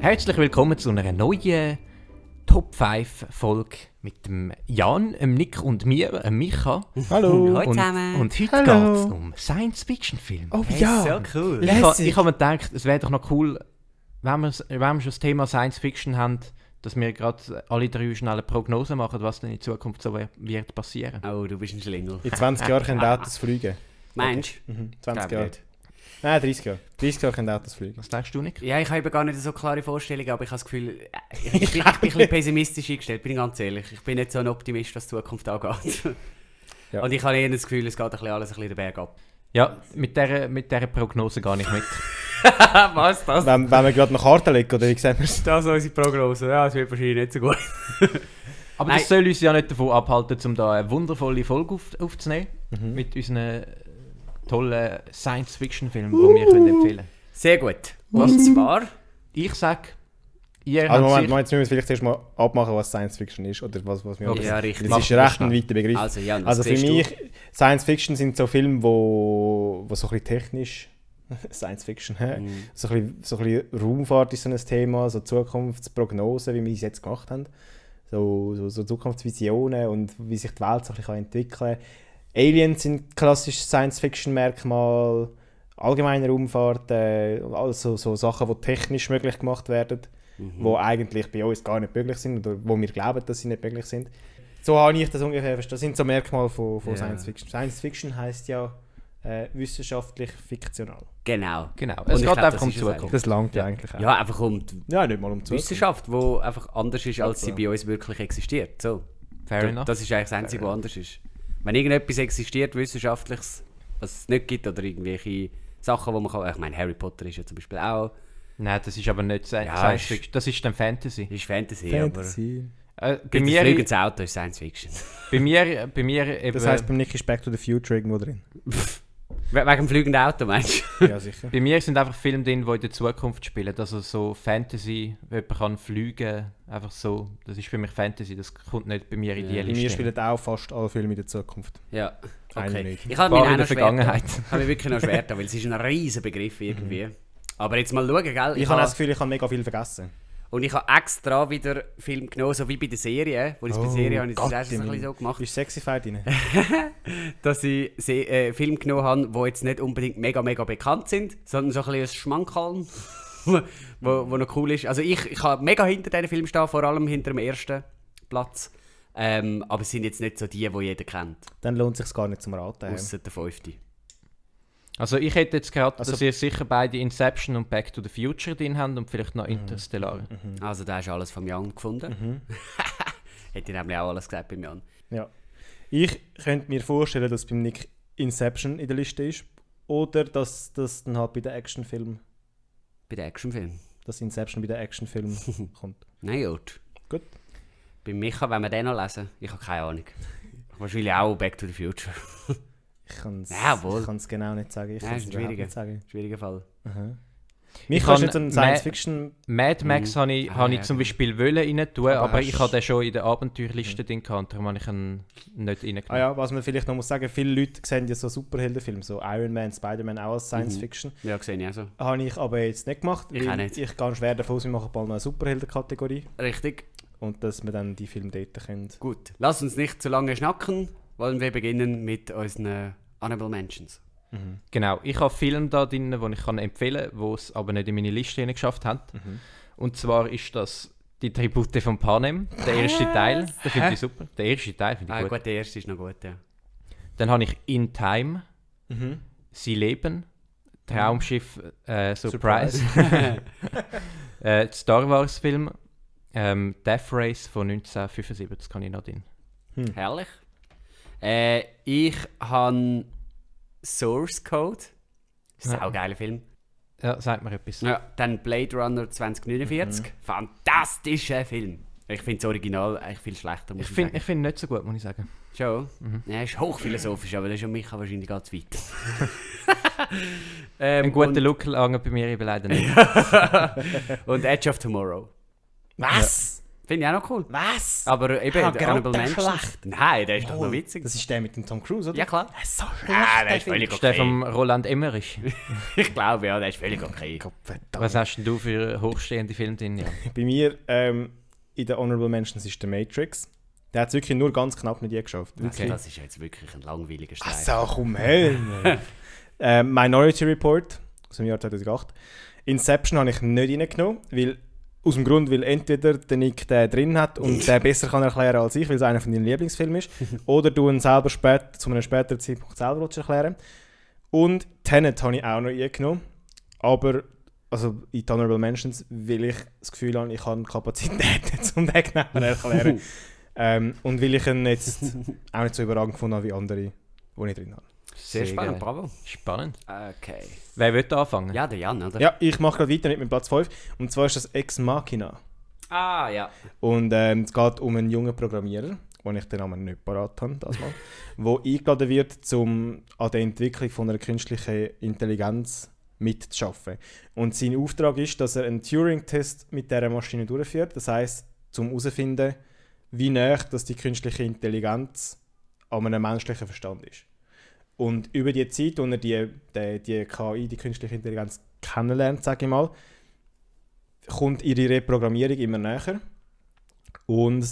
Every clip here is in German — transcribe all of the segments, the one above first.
Herzlich willkommen zu einer neuen Top 5 Folge mit dem Jan, dem Nick und mir, dem Micha. Hallo. Hallo Und, zusammen. und heute geht es um Science-Fiction-Filme. Oh Hey, ja. so cool. ich lässig. ich habe mir gedacht, es wäre doch noch cool, wenn wir, wenn wir schon das Thema Science-Fiction haben, dass wir gerade alle drei schnell eine Prognose machen, was denn in Zukunft so wird passieren. Oh, du bist ein Schlingel. In 20 Jahren können Autos fliegen. Meinst Mhm. 20 Glaub Jahre. nicht. Nein, 30 Jahre. 30 Jahre können Autos fliegen. Was denkst du, Nick? du? Ja, ich habe eben gar nicht so klare Vorstellungen, aber ich habe das Gefühl, äh, ich, ich, bin, ich bin ein bisschen pessimistisch eingestellt, bin ich ganz ehrlich. Ich bin nicht so ein Optimist, was die Zukunft angeht. Ja. Und ich habe eher das Gefühl, es geht ein bisschen alles ein bisschen den Berg ab. Ja, mit dieser mit der Prognose gar nicht mit. was das? Wenn, wenn wir gerade noch Karten legen, oder wie sehen wir es? Das ist unsere Prognose. Ja, es wird wahrscheinlich nicht so gut. Aber Nein. das soll uns ja nicht davon abhalten, um da eine wundervolle Folge auf, aufzunehmen. Mhm. Mit unseren tollen Science-Fiction-Filmen, die wir können empfehlen Sehr gut. Und zwar, Ich sag, ihr Also habt Moment, Moment, jetzt müssen wir vielleicht erst mal abmachen, was Science Fiction ist. Oder was, was wir Okay. ja richtig. Das Mach ist recht ein weiter Begriff. Also Jan, was Also für siehst du? mich, Science Fiction sind so Filme, wo, wo so ein bisschen technisch, Science Fiction? Mhm. so, ein bisschen, so ein bisschen Raumfahrt ist so ein Thema, so Zukunftsprognosen, wie wir es jetzt gemacht haben. So, so, so Zukunftsvisionen und wie sich die Welt so ein bisschen entwickeln kann. Aliens sind klassisches Science-Fiction-Merkmal, allgemeine Raumfahrt, äh, also so Sachen, die technisch möglich gemacht werden, Mhm. wo eigentlich bei uns gar nicht möglich sind oder wo wir glauben, dass sie nicht möglich sind. So habe ich das ungefähr verstanden. Das sind so Merkmale von, von Ja. Science Fiction. Science Fiction heißt ja äh, wissenschaftlich fiktional. Genau. Genau, es geht einfach das um Zukunft. Das langt ja, eigentlich auch. Ja, einfach um die Ja, nicht mal um Zukunft. Wissenschaft, die einfach anders ist, als sie bei uns wirklich existiert. So. Fair enough. Das ist eigentlich das Einzige, was anders ist. Wenn irgendetwas existiert, wissenschaftliches, was es nicht gibt, oder irgendwelche Sachen, wo man kann. Ich meine, Harry Potter ist ja zum Beispiel auch. Nein, das ist aber nicht Sci- Ja, Science-Fiction, das ist dann Fantasy. Ist Fantasy, Fantasy. Äh, bei, aber. Mir, fliegendes Auto ist Science Fiction. bei, mir, bei mir eben... Das heisst, beim Nick ist Back to the Future irgendwo drin. We- Wegen dem fliegenden Auto, meinst du? Ja, sicher. Bei mir sind einfach Filme drin, die in der Zukunft spielen. Also so Fantasy, jemand kann fliegen, einfach so. Das ist für mich Fantasy, das kommt nicht bei mir in die Ja. Bei Liste. mir spielen auch fast alle Filme in der Zukunft. Ja. Okay. nicht. Ich habe mich in auch der Vergangenheit. Ich habe mich wirklich noch schwer weil es ist ein riesen Begriff irgendwie. Aber jetzt mal schauen, gell? Ich, habe das Gefühl, ich habe mega viel vergessen. Und ich habe extra wieder Film genommen, so wie bei der Serie. Wo ich bei der Oh, Serie habe ich das Gott erst ein im bisschen so gemacht. Ist Sexified rein? dass ich Se äh, Filme genommen habe, die jetzt nicht unbedingt mega, mega bekannt sind, sondern so ein bisschen ein Schmankerl, wo, wo noch cool ist. Also ich, ich habe mega hinter diesen Film stehen, vor allem hinter dem ersten Platz. Ähm, aber es sind jetzt nicht so die, die jeder kennt, Dann lohnt es sich gar nicht zum Raten. außer der fünfte. Also ich hätte jetzt gerade, Also- dass ihr sicher beide Inception und Back to the Future drin habt und vielleicht noch Interstellar. Mhm. Also da hast du alles vom Jan gefunden. Hätte ich nämlich auch alles gesagt beim Jan. Ja. Ich könnte mir vorstellen, dass beim Nick Inception in der Liste ist. Oder dass das dann halt bei den Actionfilmen, Bei den Actionfilmen. dass Inception bei den Actionfilmen kommt. Nein, gut. Gut. Bei Micha, wenn wir den noch lesen, ich habe keine Ahnung. Wahrscheinlich auch Back to the Future. Ich kann es Ja, genau nicht sagen. Ich Ja, kann's ist schwieriger. nicht sagen. Schwieriger Fall. Aha. Mich Ich kannst kann nicht so ein mehr- Science-Fiction... Mad Max habe ich, Ah, ich ja, zum genau. Beispiel wollen rein tun, Aber aber, hast- ich habe den schon in der Abenteuerliste drin gehabt, darum habe ich ihn nicht reingenommen. Ah ja, was man vielleicht noch muss sagen, viele Leute sehen ja so Superheldenfilme, so Iron Man, Spider-Man auch als Science-Fiction. Ja, gesehen auch so. Habe ich aber jetzt nicht gemacht, Ich auch nicht. ich gehe schwer davon aus, wir machen bald noch eine Superhelden-Kategorie Richtig. und dass wir dann die Filme dort können. Gut. Lass uns nicht zu lange schnacken. Wollen wir beginnen mit unseren Honorable Mentions. Genau, ich habe Filme da drin, die ich kann empfehlen kann, die es aber nicht in meine Liste geschafft haben. Mhm. Und zwar ist das die Tribute von Panem, der erste Teil. Den finde ich super. Der erste Teil finde ich Ah, gut. gut, der erste ist noch gut, ja. Dann habe ich In Time, Mhm. Sie leben, Traumschiff äh, Surprise, äh, die Star Wars Film, ähm, Death Race von 1975 kann ich noch drin. Herrlich. Äh, ich habe Source Code. Ja. Saugeiler Film. Ja, sagt mir etwas. Ja, dann Blade Runner 2049. Fantastischer Film. Ich finde das Original eigentlich viel schlechter, Ich ich, finde ich find nicht so gut, muss ich sagen. Schon? Ja, ist hochphilosophisch, aber das ist ja Micha wahrscheinlich ganz weit. ähm, Ein guter Look lange bei mir eben leider nicht. und, und Edge of Tomorrow. Was? Finde ich auch noch cool. Was? Aber eben, Ah, der Honorable der Mentions. schlecht. Nein, der ist doch Oh, noch witzig. Das ist der mit dem Tom Cruise, oder? Ja, klar. Das ist so schlecht. Ah, der ist völlig Ist der okay. vom Roland Emmerich. Ich glaube, ja, der ist völlig okay. Gott. Was hast denn du für hochstehende Filme drin? Ja. Bei mir ähm, in den Honorable Mentions ist der Matrix. Der hat es wirklich nur ganz knapp nicht je geschafft. Wirklich. das ist jetzt wirklich ein langweiliger Streich. Ach so, komm her. äh, Minority Report aus dem Jahr 2008. Inception habe ich nicht reingenommen, weil, aus dem Grund, weil entweder der Nick den drin hat und der besser kann erklären als ich, weil es einer von deinen Lieblingsfilmen ist, oder du ihn selber spät, zu einem späteren Zeitpunkt selber erklären Und Tenet habe ich auch noch reingenommen, aber also in die Honorable Mentions, weil ich das Gefühl habe, ich habe Kapazitäten, um den genauer zu erklären. ähm, und weil ich ihn jetzt auch nicht so überragend gefunden habe wie andere, die ich drin habe. Sehr spannend, geil. bravo. Spannend. Okay. Wer will anfangen? Ja, der Jan, oder? Ja, ich mache gerade weiter mit meinem Platz 5. Und zwar ist das Ex Machina. Ah, ja. Und ähm, es geht um einen jungen Programmierer, den ich den Namen nicht parat habe, das mal, wo eingeladen wird, um an der Entwicklung von einer künstlichen Intelligenz mitzuschaffen. Und sein Auftrag ist, dass er einen Turing-Test mit dieser Maschine durchführt. Das heißt, zum herauszufinden, wie nah dass die künstliche Intelligenz an einem menschlichen Verstand ist. Und über die Zeit, wo er die, die, die KI, die künstliche Intelligenz kennenlernt, sage ich mal, kommt ihre Reprogrammierung immer näher. Und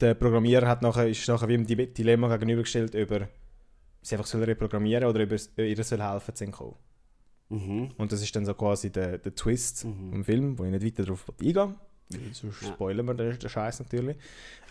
der Programmierer hat nachher, ist nachher wie im Di- Dilemma gegenübergestellt, ob er sie einfach soll reprogrammieren oder ob er es- ihr soll helfen zu entkommen. Mhm. Und das ist dann so quasi der, der Twist Mhm. im Film, wo ich nicht weiter darauf eingehen will, weil sonst spoilern wir den, den Scheiß natürlich.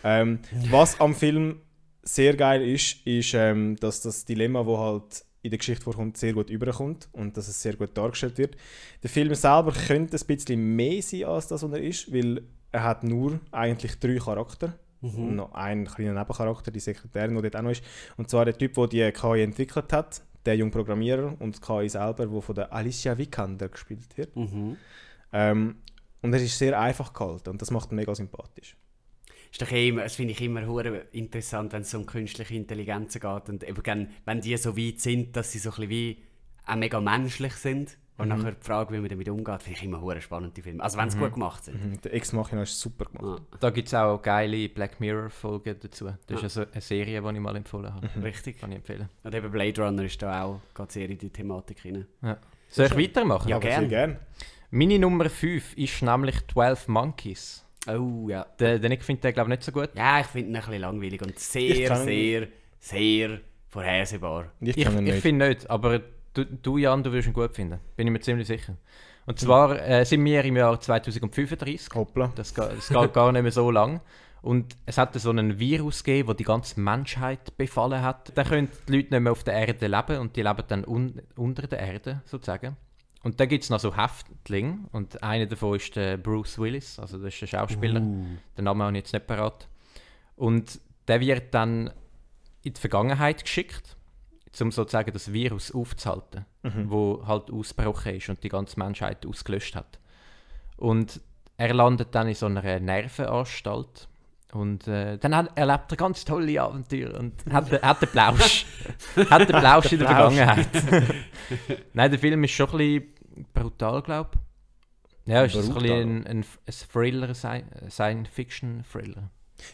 Ähm, was am Film sehr geil ist, ist, ähm, dass das Dilemma, wo halt in der Geschichte vorkommt, sehr gut überkommt und dass es sehr gut dargestellt wird. Der Film selber könnte ein bisschen mehr sein als das, was er ist, weil er hat nur eigentlich drei Charaktere. Und noch einen kleinen Nebencharakter, die Sekretärin, die dort auch noch ist. Und zwar der Typ, der die KI entwickelt hat, der junge Programmierer und die KI selber, der von der Alicia Vikander gespielt wird. Mhm. Ähm, und er ist sehr einfach gehalten und das macht ihn mega sympathisch. Ist doch eh immer, das finde ich immer hure interessant, wenn es um künstliche Intelligenzen geht und eben wenn die so weit sind, dass sie so ein bisschen wie auch mega menschlich sind und nachher die Frage, wie man damit umgeht, finde ich immer hure spannend, die Filme. Also wenn sie gut gemacht sind. Mhm. Der Ex Machina ist super gemacht. Ah, Da gibt es auch geile Black Mirror-Folgen dazu. Das ist also eine Serie, die ich mal empfohlen habe. richtig. Kann ich empfehlen. Und eben Blade Runner ist da auch geht sehr in die Thematik rein. Soll ich weitermachen? Ja, Aber gern. sehr gern. Meine Nummer 5 ist nämlich 12 Monkeys. Oh ja. Der, der Nick findet den, glaube ich, nicht so gut. Ja, ich finde ihn ein bisschen langweilig und Ich sehr, sehr, sehr vorhersehbar. Ich Ich, ich nicht. finde nicht, aber du, du, Jan, du wirst ihn gut finden. Bin ich mir ziemlich sicher. Und zwar äh, sind wir im Jahr 2035. Hoppla. Das, geht- das geht gar nicht mehr so lang. Und es hat so einen Virus gegeben, der die ganze Menschheit befallen hat. Dann können die Leute nicht mehr auf der Erde leben und die leben dann un unter der Erde sozusagen. Und da gibt es noch so Häftlinge und einer davon ist der Bruce Willis, also das ist der Schauspieler. Den Namen habe ich jetzt nicht parat. Und der wird dann in die Vergangenheit geschickt, um sozusagen das Virus aufzuhalten, wo halt ausgebrochen ist und die ganze Menschheit ausgelöscht hat. Und er landet dann in so einer Nervenanstalt. Und äh, dann hat, erlebt er ganz tolle Abenteuer und hat, den- hat den Plausch. hat den Plausch in der. Vergangenheit. Nein, der Film ist schon ein bisschen brutal, glaube ich. Ja, es ist ein, Brutal. ein, ein, ein Thriller, Sci- Science-Fiction-Thriller.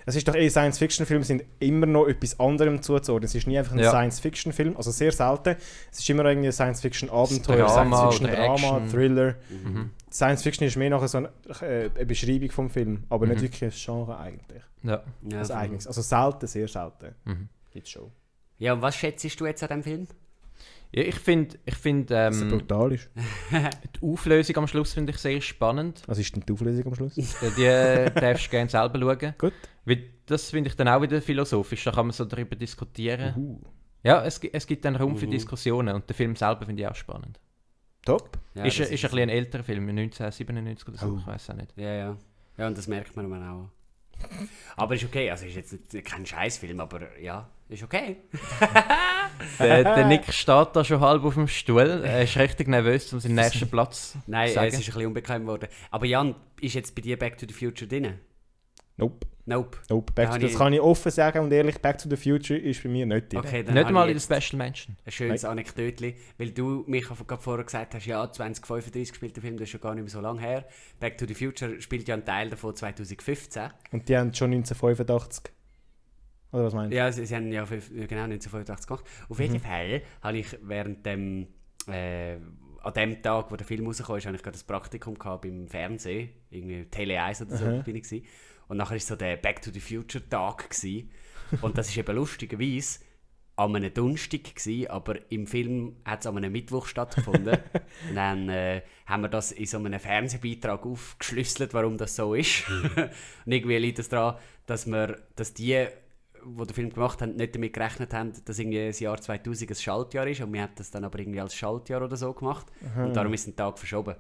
Es ist doch eh, Science-Fiction-Filme sind immer noch etwas anderem zuzuordnen. Es ist nie einfach ein Ja. Science-Fiction-Film, also sehr selten. Es ist immer irgendwie ein Science-Fiction-Abenteuer, Science-Fiction-Drama. Thriller. Mhm. Science-Fiction ist mehr nachher so eine, äh, eine Beschreibung vom Film, aber nicht Mhm. wirklich ein Genre eigentlich. Ja. Ja, eigenes. Also selten, sehr selten. Mhm. Gibt's schon. ja, und was schätzt du jetzt an dem Film? Ja ich finde, ich find, Dass er ähm, brutal ist. die Auflösung am Schluss finde ich sehr spannend. Was ist denn die Auflösung am Schluss? Äh, Die äh, darfst du gerne selber schauen. Gut. Weil das finde ich dann auch wieder philosophisch, da kann man so darüber diskutieren. Uh, Ja, es, es gibt dann Raum für Mhm. Diskussionen und den Film selber finde ich auch spannend. top. Ja, ist, das ist ein bisschen ein älterer Film, 1997 oder so, Oh. ich weiß auch nicht. Ja, ja. Ja, und das merkt man auch. Aber ist okay, also ist jetzt nicht, kein Scheißfilm, aber ja, ist okay. Der, der Nick steht da schon halb auf dem Stuhl, er ist richtig nervös, um seinen nächsten Platz Nein, zu sagen. es ist ein bisschen unbequem geworden. Aber Jan, ist jetzt bei dir Back to the Future drin? Nope. Nope. Nope, Back Da to, das ich- kann ich offen sagen und ehrlich, Back to the Future ist bei mir nicht drin. Okay, dann Nicht mal in der Special Mention. ein schönes Anekdötchen, weil du mich gerade vorher gesagt hast, ja, 2035 gespielt der Film, das ist ja gar nicht mehr so lange her. Back to the Future spielt ja ein Teil davon 2015. Und die haben schon 1985. Oder was meinst du? Ja, sie, sie haben ja fünf- genau 1985 gemacht. Auf jeden Fall habe ich während dem, äh, an dem Tag, wo der Film rauskam, ist, habe ich gerade ein Praktikum gehabt beim Fernsehen, irgendwie Tele 1 oder so Aha. bin ich gewesen. Und nachher war so der Back to the Future Tag gewesen. Und das ist eben lustigerweise an einem Donnerstag gewesen, aber im Film hat es an einem Mittwoch stattgefunden. und dann äh, haben wir das in so einem Fernsehbeitrag aufgeschlüsselt, warum das so ist. und irgendwie liegt es daran, dass wir, dass die, die den Film gemacht haben, nicht damit gerechnet haben, dass irgendwie das Jahr 2000 ein Schaltjahr ist und wir haben das dann aber irgendwie als Schaltjahr oder so gemacht und darum ist ein Tag verschoben.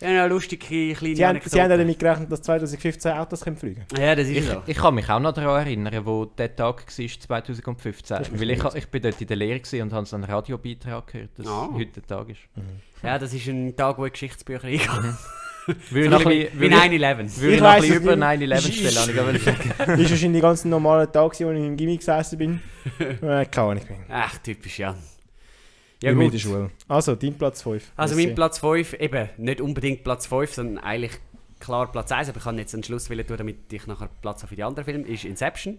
Ja, eine lustige kleine Sie haben, sie haben damit gerechnet, dass 2015 Autos können fliegen Ja, das ist Ich, so. ich kann mich auch noch daran erinnern, wo der Tag war, 2015. Das ist Weil ich, ich bin dort in der Lehre und habe so einen Radiobeitrag gehört, dass Ah. heute der Tag ist. Ja, das ist ein Tag, wo in Geschichtsbücher eingeht. Würde So ich noch wie bisschen- 9-11. würde Ich ich noch ein über nicht. 9-11 stellen, ich sagen. Das war wahrscheinlich ein ganz normaler Tag, als ich im Gimmick gesessen bin. äh, keine Ahnung. Ach, typisch, ja. Ja, gut. Mittelschule. Also, dein Platz 5. Also mein Platz 5, eben nicht unbedingt Platz 5, sondern eigentlich klar Platz 1, aber ich kann jetzt einen Schluss wählen tun, damit ich nachher Platz habe für die anderen Filme, ist Inception.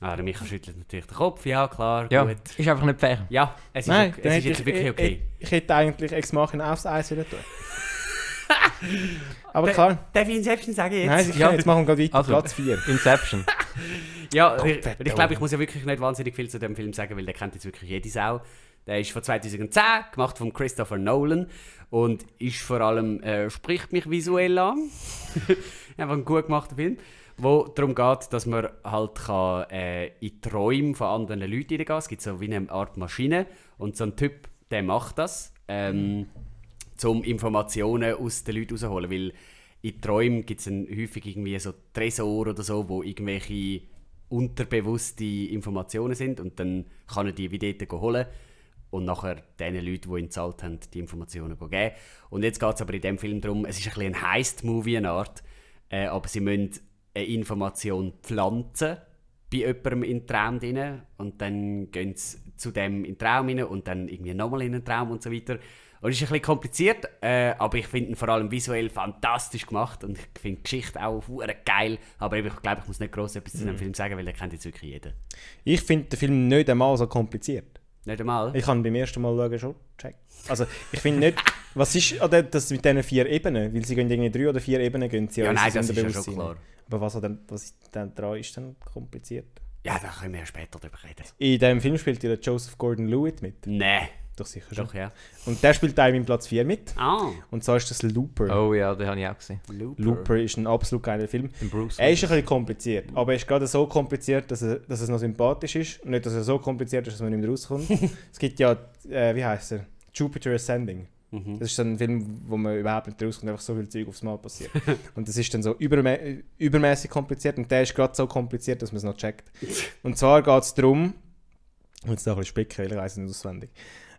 Ah, der Micha schüttelt natürlich den Kopf, ja klar, Ja, gut. ist einfach nicht fair. Ja, es ist, Nein, okay, es ist jetzt ich, wirklich ich, okay. ich, ich hätte eigentlich Ex Machina aufs Eis wieder tun. Aber klar. Darf ich Inception sagen jetzt? Nein, ich Ja. kann jetzt machen wir gerade weiter. Also. Platz 4. Inception. Ja, Gott, ich, ich glaube, ich muss ja wirklich nicht wahnsinnig viel zu dem Film sagen, weil der kennt jetzt wirklich jede Sau. Der ist von 2010, gemacht von Christopher Nolan und ist vor allem, äh, spricht mich visuell an. Einfach ein gut gemachter Film, wo darum geht, dass man halt kann, äh, in die Träume von anderen Leuten reingehen Es gibt so wie eine Art Maschine und so ein Typ, der macht das, ähm, um Informationen aus den Leuten rauszuholen, weil in Träumen gibt es häufig irgendwie so Tresor oder so, wo irgendwelche unterbewusste Informationen sind und dann kann er die wie dort holen und nachher den Leuten, die ihn gezahlt haben, die Informationen geben. Und jetzt geht es aber in dem Film darum, es ist ein bisschen ein Heist-Movie, eine Art, äh, aber sie müssen eine Information pflanzen bei jemandem in den Traum rein und dann gehen sie zu dem in den Traum rein und dann irgendwie nochmal in den Traum und so weiter. Und es ist ein bisschen kompliziert, äh, aber ich finde ihn vor allem visuell fantastisch gemacht und ich finde die Geschichte auch geil. Aber eben, ich glaube, ich muss nicht groß etwas zu dem Film sagen, weil den kennt jetzt wirklich jeder. Ich finde den Film nicht einmal so kompliziert. Nicht einmal? Ich habe beim ersten Mal schauen schon gecheckt. Also, ich finde nicht... Was ist der- das mit diesen vier Ebenen? Weil sie gehen irgendwie drei oder vier Ebenen gehen sie Ja, in nein, das ist ja schon klar. Aber was, an dem- was ist dann dran ist dann kompliziert? Ja, da können wir ja später drüber reden. In diesem Film spielt ja der Joseph Gordon-Lewitt mit. Nein, Doch sicher schon. doch ja. Und der spielt auch im Platz 4 mit. Ah, Und zwar ist das Looper. Oh ja, den habe ich auch gesehen. Looper. Looper ist ein absolut geiler Film. Er ist ein bisschen kompliziert, aber er ist gerade so kompliziert, dass, er, dass es noch sympathisch ist. Und nicht, dass er so kompliziert ist, dass man nicht mehr rauskommt. es gibt ja, äh, wie heißt er? Jupiter Ascending. Mhm. Das ist so ein Film, wo man überhaupt nicht rauskommt, einfach so viel Zeug aufs Mal passiert. und das ist dann so übermä übermäßig kompliziert und der ist gerade so kompliziert, dass man es noch checkt. Und zwar geht es darum, ich muss jetzt noch ein bisschen spicken, weil ich weiß es nicht auswendig.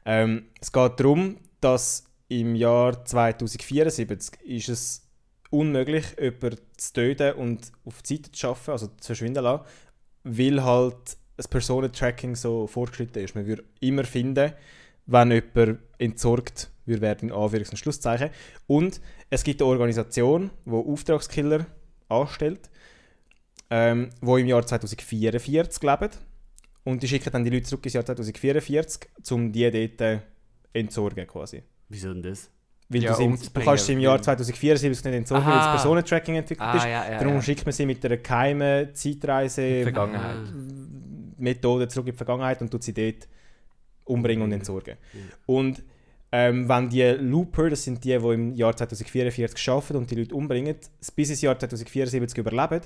Ähm, es geht darum, dass im Jahr 2074 ist es unmöglich, jemanden zu töten und auf die Seite zu schaffen, also zu verschwinden lassen, weil halt das Personentracking so fortgeschritten ist. Man würde immer finden, wenn jemand entsorgt würde werden, in Anführungs- und Schlusszeichen. Und es gibt eine Organisation, die Auftragskiller anstellt, ähm, wo im Jahr 2044 leben. Und die schicken dann die Leute zurück ins Jahr 2044, um die dort äh, entsorgen quasi. Wieso denn das? Weil Ja, du, sie, im- du kannst sie im Jahr weil- 2074 nicht entsorgen, weil Aha. das Personentracking entwickelt ist. ja, Darum schickt man sie mit einer geheimen Zeitreise Vergangenheit. Methode zurück in die Vergangenheit und tut sie dort umbringen und Mhm. entsorgen. Und ähm, wenn die Looper, das sind die, die im Jahr 2044 arbeiten und die Leute umbringen, bis ins Jahr 2074 überleben,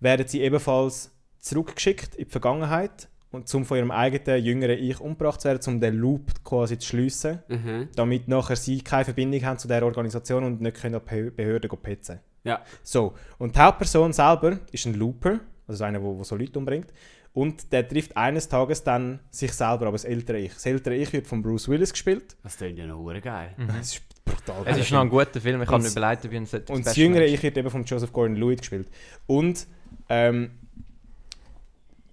werden sie ebenfalls zurückgeschickt in die Vergangenheit und zum von ihrem eigenen jüngeren Ich umgebracht zu werden, um den Loop quasi zu schliessen, Mhm. damit nachher sie keine Verbindung haben zu der Organisation und nicht können an die Behö- Behörden petzen. Ja. So, und die Hauptperson selber ist ein Looper, also einer, der so Leute umbringt. Und der trifft eines Tages dann sich selber, aber das ältere Ich. Das ältere Ich wird von Bruce Willis gespielt. Das klingt ja noch hure geil. Das ist brutal. Es geiler ist noch ein guter Film, ich Und- mir ich ihn sollte Und das jüngere Ich wird eben von Joseph Gordon-Lewitt gespielt. Und Ähm,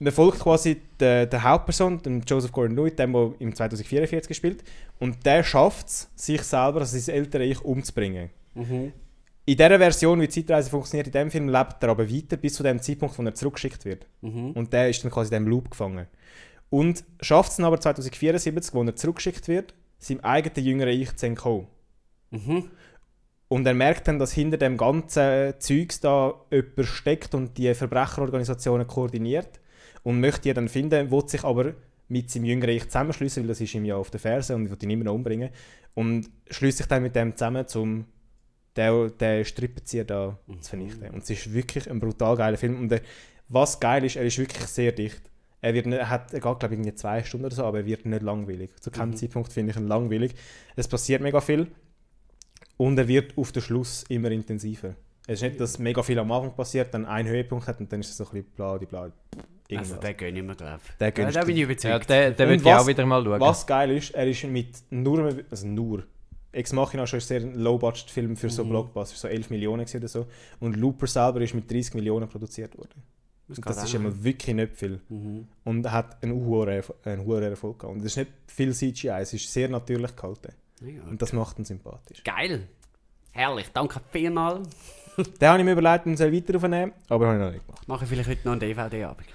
man folgt quasi der, der Hauptperson, dem Joseph Gordon-Levitt, dem, der im 2044 gespielt und der schafft es, sich selber, also sein ältere Ich, umzubringen. Mhm. In dieser Version, wie die Zeitreise funktioniert, in dem Film lebt er aber weiter bis zu dem Zeitpunkt, wo er zurückgeschickt wird. Mhm. Und der ist dann quasi in diesem Loop gefangen. Und schafft es dann aber 2074, wo er zurückgeschickt wird, seinem eigenen jüngeren Ich zu entkommen. Mhm. Und er merkt dann, dass hinter dem ganzen Zeugs da jemand steckt und die Verbrecherorganisationen koordiniert. Und möchte die dann finden, will sich aber mit seinem jüngeren Ich zusammenschließen, weil das ist ihm ja auf der Ferse und will ihn immer noch umbringen. Und schließt sich dann mit dem zusammen, um den, den Strippenzieher da zu vernichten. Und es ist wirklich ein brutal geiler Film. Und er, was geil ist, er ist wirklich sehr dicht. Er, wird nicht, er, hat, er geht, glaube ich, zwei Stunden oder so, aber er wird nicht langweilig. Zu keinem Mhm. Zeitpunkt finde ich ihn langweilig. Es passiert mega viel. Und er wird auf den Schluss immer intensiver. Es ist nicht, dass mega viel am Anfang passiert, dann ein Höhepunkt hat und dann ist es so ein bisschen bla, die bla. Irgendwas. Also, den gönne ich mir, glaube ich. Den Ja, gönnst da du bin ich Ja, überzeugt. den, den würde ich auch was- wieder mal schauen. Was geil ist, er ist mit nur, also nur, Ex Machina schon sehr ein Low-Budget-Film für so Mhm. Blockbuster, so 11 Millionen oder so. Und Looper selber ist mit 30 Millionen produziert worden. Geht das ist immer wirklich nicht viel. Mhm. Und er hat einen hohen, Erfolg gehabt. Und es ist nicht viel CGI, es ist sehr natürlich gehalten. Ja, Und das macht ihn sympathisch. Geil. Herrlich, danke vielmals. Den habe ich mir überlegt, ihn weiter aufnehmen, aber habe ich noch nicht gemacht. Mache ich vielleicht heute noch einen DVD-Abend.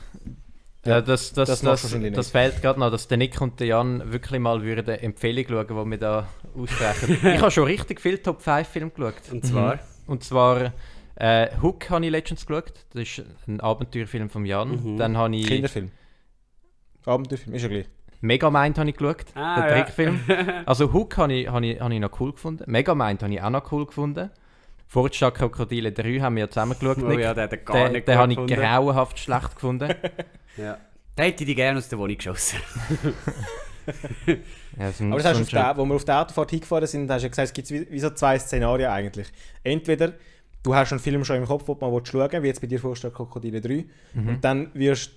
Ja, das, das, das das, das, fehlt gerade noch, dass der Nick und der Jan wirklich mal würden Empfehlung schauen, die wir da aussprechen. ich habe schon richtig viele Top 5 Filme geschaut. Und zwar? Und zwar äh, Hook habe ich letztens geschaut. Das ist ein Abenteuerfilm von Jan. Mhm. Dann habe ich Kinderfilm. Abenteuerfilm, ist ja gleich. Megamind habe ich geschaut, Ah, den ja. Trickfilm. Also Hook habe ich, habe ich, habe ich noch cool gefunden. Megamind habe ich auch noch cool gefunden. Fortstadt Krokodile 3 haben wir ja zusammen geschaut. Oh Nick. ja, den hat er gar den nicht den habe ich gefunden. grauenhaft schlecht gefunden. Ja. Den hätte ich die gerne aus der Wohnung geschossen. Ja, so Aber das hast du auf der, wo wir auf der Autofahrt hingefahren sind, hast du ja gesagt, es gibt wie, wie so zwei Szenarien eigentlich. Entweder du hast einen Film schon im Kopf, den du mal schauen willst, wie jetzt bei dir vorstellt Krokodile 3, Mhm. und dann wirst,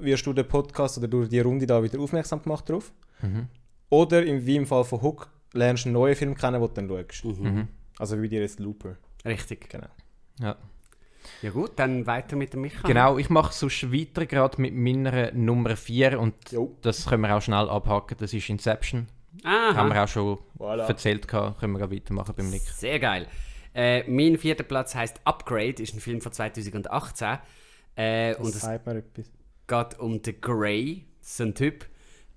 wirst du den Podcast oder durch die Runde da wieder aufmerksam gemacht drauf. Mhm. Oder im, wie im Fall von Hook lernst du einen neuen Film kennen, den du dann schaust. Mhm. Also wie dir jetzt Looper. Richtig. Genau. Ja. Ja gut, dann weiter mit dem Michael. Genau, ich mache sonst weiter gerade mit meiner Nummer 4 und Jo. das können wir auch schnell abhaken. Das ist Inception. Haben Aha. wir auch schon Voilà. erzählt, gehabt. können wir gerade weitermachen beim Nick. Sehr geil. Äh, mein vierter Platz heißt Upgrade, ist ein Film von 2018. Äh, und Das es mir etwas. geht um den Grey, das ist ein Typ.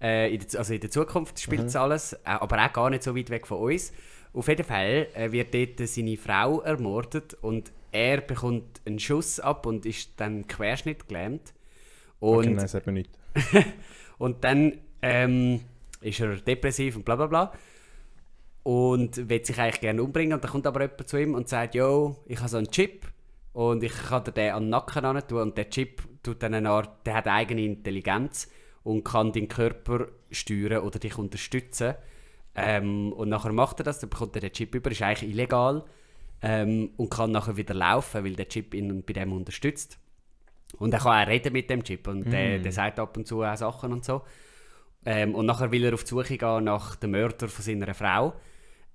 Äh, in der, also in der Zukunft spielt es alles, äh, aber auch gar nicht so weit weg von uns. Auf jeden Fall äh, wird dort seine Frau ermordet und er bekommt einen Schuss ab und ist dann querschnittgelähmt. Und, Okay, nein, sagt mir nicht. und dann ähm, ist er depressiv und bla bla bla. Und will sich eigentlich gerne umbringen. Und dann kommt aber jemand zu ihm und sagt: Yo, ich habe so einen Chip und ich kann dir den an den Nacken ran tun. Und der Chip tut dann eine Art, der hat eigene Intelligenz und kann deinen Körper steuern oder dich unterstützen. Ähm, und nachher macht er das, dann bekommt er den Chip über, ist eigentlich illegal ähm, und kann nachher wieder laufen, weil der Chip ihn bei dem unterstützt. Und er kann auch reden mit dem Chip und der, der sagt ab und zu auch Sachen und so. Ähm, und nachher will er auf die Suche gehen nach dem Mörder von seiner Frau.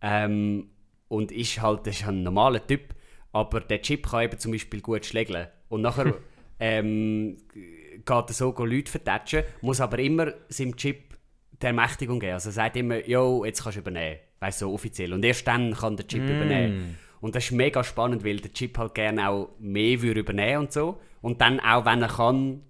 Ähm, und ist halt ist ein normaler Typ, aber der Chip kann eben zum Beispiel gut schlägeln. Und nachher ähm, geht er so Leute vertatschen, muss aber immer seinem Chip die Ermächtigung geben. Also er sagt immer, yo, jetzt kannst du übernehmen. Weißt du, so offiziell. Und erst dann kann der Chip übernehmen. Und das ist mega spannend, weil der Chip halt gerne auch mehr würde übernehmen und so. Und dann auch, wenn er kann,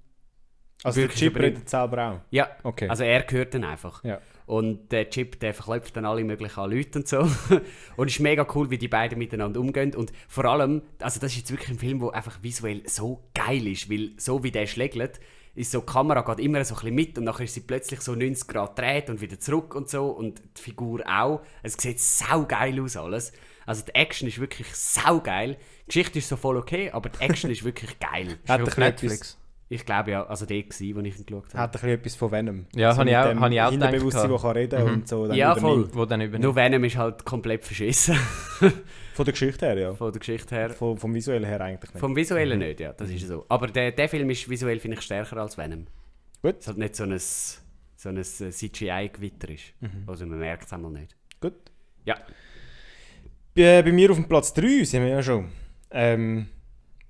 Also der Chip übernehmen. redet selber auch. ja, Okay. also er gehört dann einfach. Ja. Und der Chip, der verklopft dann alle möglichen Leute und so. und es ist mega cool, wie die beiden miteinander umgehen. Und vor allem, also das ist jetzt wirklich ein Film, der einfach visuell so geil ist, weil so wie der schlägt, ist so, die Kamera geht immer so ein bisschen mit und nachher ist sie plötzlich so 90 Grad dreht und wieder zurück und so und die Figur auch. Es sieht sau geil aus alles. Also die Action ist wirklich sau geil. Die Geschichte ist so voll okay, aber die Action ist wirklich geil. Hat auf bisschen Netflix. Ich glaube ja, also der war, wo ich ihn geschaut habe. Hat ein bisschen etwas von Venom. Ja, so habe ich habe ich auch gedacht. das kann reden und so. dann Ja, übernimmt. voll. Wo dann übernimmt. Nur Venom ist halt komplett verschissen. Von der Geschichte her, ja. Von der Geschichte her. Von, vom Visuellen her eigentlich nicht. Vom Visuellen nicht, ja, das ist so. Aber der, der Film ist visuell, finde ich, stärker als Venom. Gut. Es halt nicht so ein, so ein äh, CGI-Gewitter ist. Also man merkt es einmal nicht. Gut. Ja. Bei, bei mir auf dem Platz 3 sind wir ja schon. Ähm,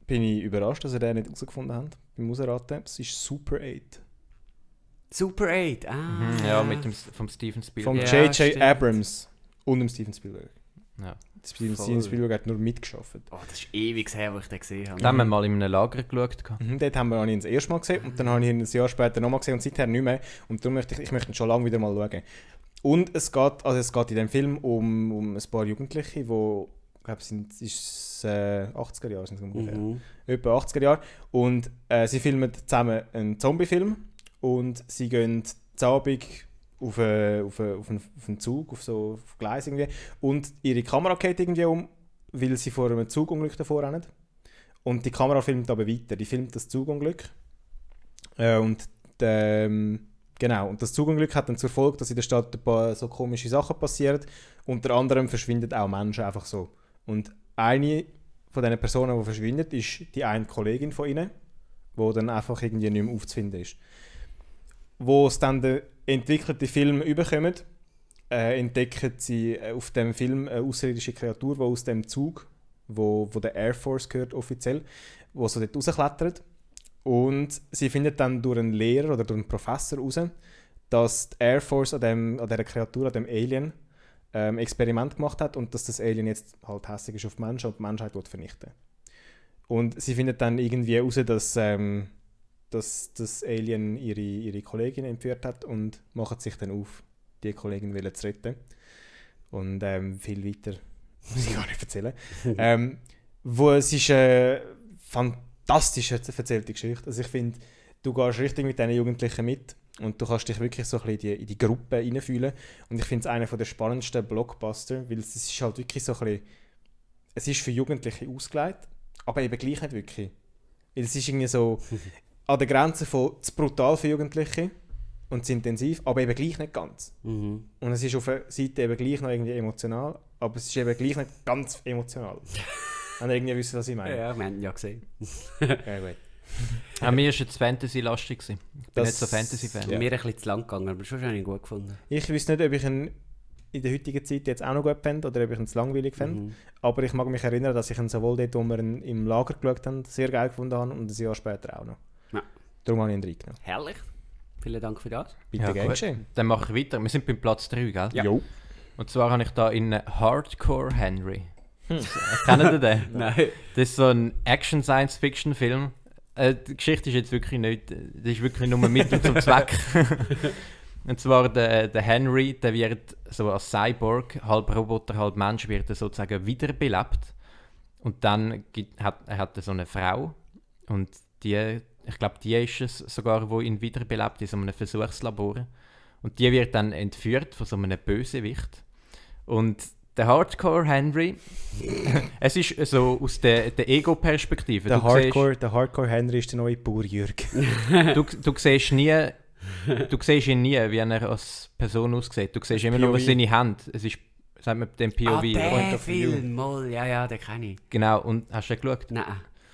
bin ich überrascht, dass ihr den nicht herausgefunden habt. Beim Ausraten. Es ist Super 8. Super 8, ah. Mhm, ja, mit dem, vom Steven Spielberg. Ja, J.J. stimmt. Abrams und dem Steven Spielberg. Ja. Steven. Steven Spielberg hat nur mitgeschafft. Oh, das ist ewig her, wo ich den gesehen habe. Da haben wir mal in einem Lager geschaut. Mhm, dort haben wir ich ihn das erste Mal gesehen und dann habe ich ihn ein Jahr später nochmal gesehen und seither nicht mehr. Und darum möchte ich, ich möchte ihn schon lange wieder mal schauen. Und es geht, also es geht in dem Film um, um ein paar Jugendliche, die, ich glaube, es sind ist, äh, 80er Jahre sind es ungefähr. Mhm. etwa 80er Jahre. Und äh, sie filmen zusammen einen Zombie-Film und sie gehen zu Abend auf, äh, auf, äh, auf, einen, auf einen Zug, auf so auf Gleis irgendwie. Und ihre Kamera geht irgendwie um, weil sie vor einem Zugunglück davor rennen. Und die Kamera filmt aber weiter. Die filmt das Zugunglück. Äh, und ähm, genau. Und das Zugunglück hat dann zur Folge, dass in der Stadt ein paar so komische Sachen passieren. Unter anderem verschwinden auch Menschen einfach so. Und eine von diesen Personen, die verschwindet, ist die eine Kollegin von ihnen, die dann einfach irgendwie nicht mehr aufzufinden ist. Wo es dann der entwickelte Film überkommen, äh, entdecken sie äh, auf dem Film eine außerirdische Kreatur, die aus dem Zug, wo, wo der Air Force gehört offiziell, wo so dort rausklettert. Und sie findet dann durch einen Lehrer oder durch einen Professor heraus, dass die Air Force an, dem, an dieser Kreatur, an dem Alien, ähm, Experiment gemacht hat und dass das Alien jetzt halt hässlich ist auf die Menschen und die Menschheit will vernichten Und sie findet dann irgendwie heraus, dass, ähm, dass das Alien ihre, ihre Kollegin entführt hat und macht sich dann auf, die Kollegin wollen zu retten. Und ähm, viel weiter muss ich gar nicht erzählen. ähm, wo es ist eine fantastisch erzählte Geschichte. Also ich finde, du gehst richtig mit diesen Jugendlichen mit und du kannst dich wirklich so ein bisschen in die, in die Gruppe hineinfühlen. Und ich finde es einer der spannendsten Blockbuster, weil es ist halt wirklich so ein bisschen, es ist für Jugendliche ausgelegt, aber eben gleich nicht wirklich. Weil es ist irgendwie so an der Grenze von zu brutal für Jugendliche und zu intensiv, aber eben gleich nicht ganz. Mhm. Und es ist auf der Seite eben gleich noch irgendwie emotional, aber es ist eben gleich nicht ganz emotional. Wenn ihr irgendwie wisst, was ich meine. Ja, wir haben ja gesehen. Ja, gut. Ja, mir war jetzt Fantasy-lastig. gewesen. Ich bin Das- nicht so Fantasy-Fan. Ja. Mir ein bisschen zu lang gegangen, aber schon habe ich ihn gut gefunden. Ich weiß nicht, ob ich ihn in der heutigen Zeit jetzt auch noch gut fände oder ob ich ihn zu langweilig fände. Mhm. Aber ich mag mich erinnern, dass ich ihn sowohl dort, wo wir ihn im Lager geschaut haben, sehr geil gefunden habe und ein Jahr später auch noch. Ja. Darum habe ich ihn reingenommen. Herrlich. Vielen Dank für das. Bitte Ja, gern geschehen. Dann mache ich weiter. Wir sind beim Platz 3, gell? Ja. Jo. Und zwar habe ich da in Hardcore Henry. Kennt ihr den? Nein. Das ist so ein Action-Science-Fiction-Film. Äh, die Geschichte ist jetzt wirklich nicht, das ist wirklich nur Mittel zum Zweck. Und zwar der, der Henry, der wird so als Cyborg, halb Roboter, halb Mensch, wird er sozusagen wiederbelebt. Und dann gibt, hat er hat so eine Frau und die, ich glaube, die ist es sogar, wo ihn wiederbelebt in so einem Versuchslabor. Und die wird dann entführt von so einem Bösewicht. Und der Hardcore Henry, es ist so aus der, der Ego-Perspektive. Der siehst- Hardcore, der Hardcore Henry ist der neue Bauer Jürg. du, du siehst nie, du siehst ihn nie, wie er als Person aussieht. Du siehst immer nur seine Hand. Es ist, sagt man, dem POV. Ah, der. Film, mal. Ja, ja, den kenne ich. Genau, und hast du den geschaut? Nein,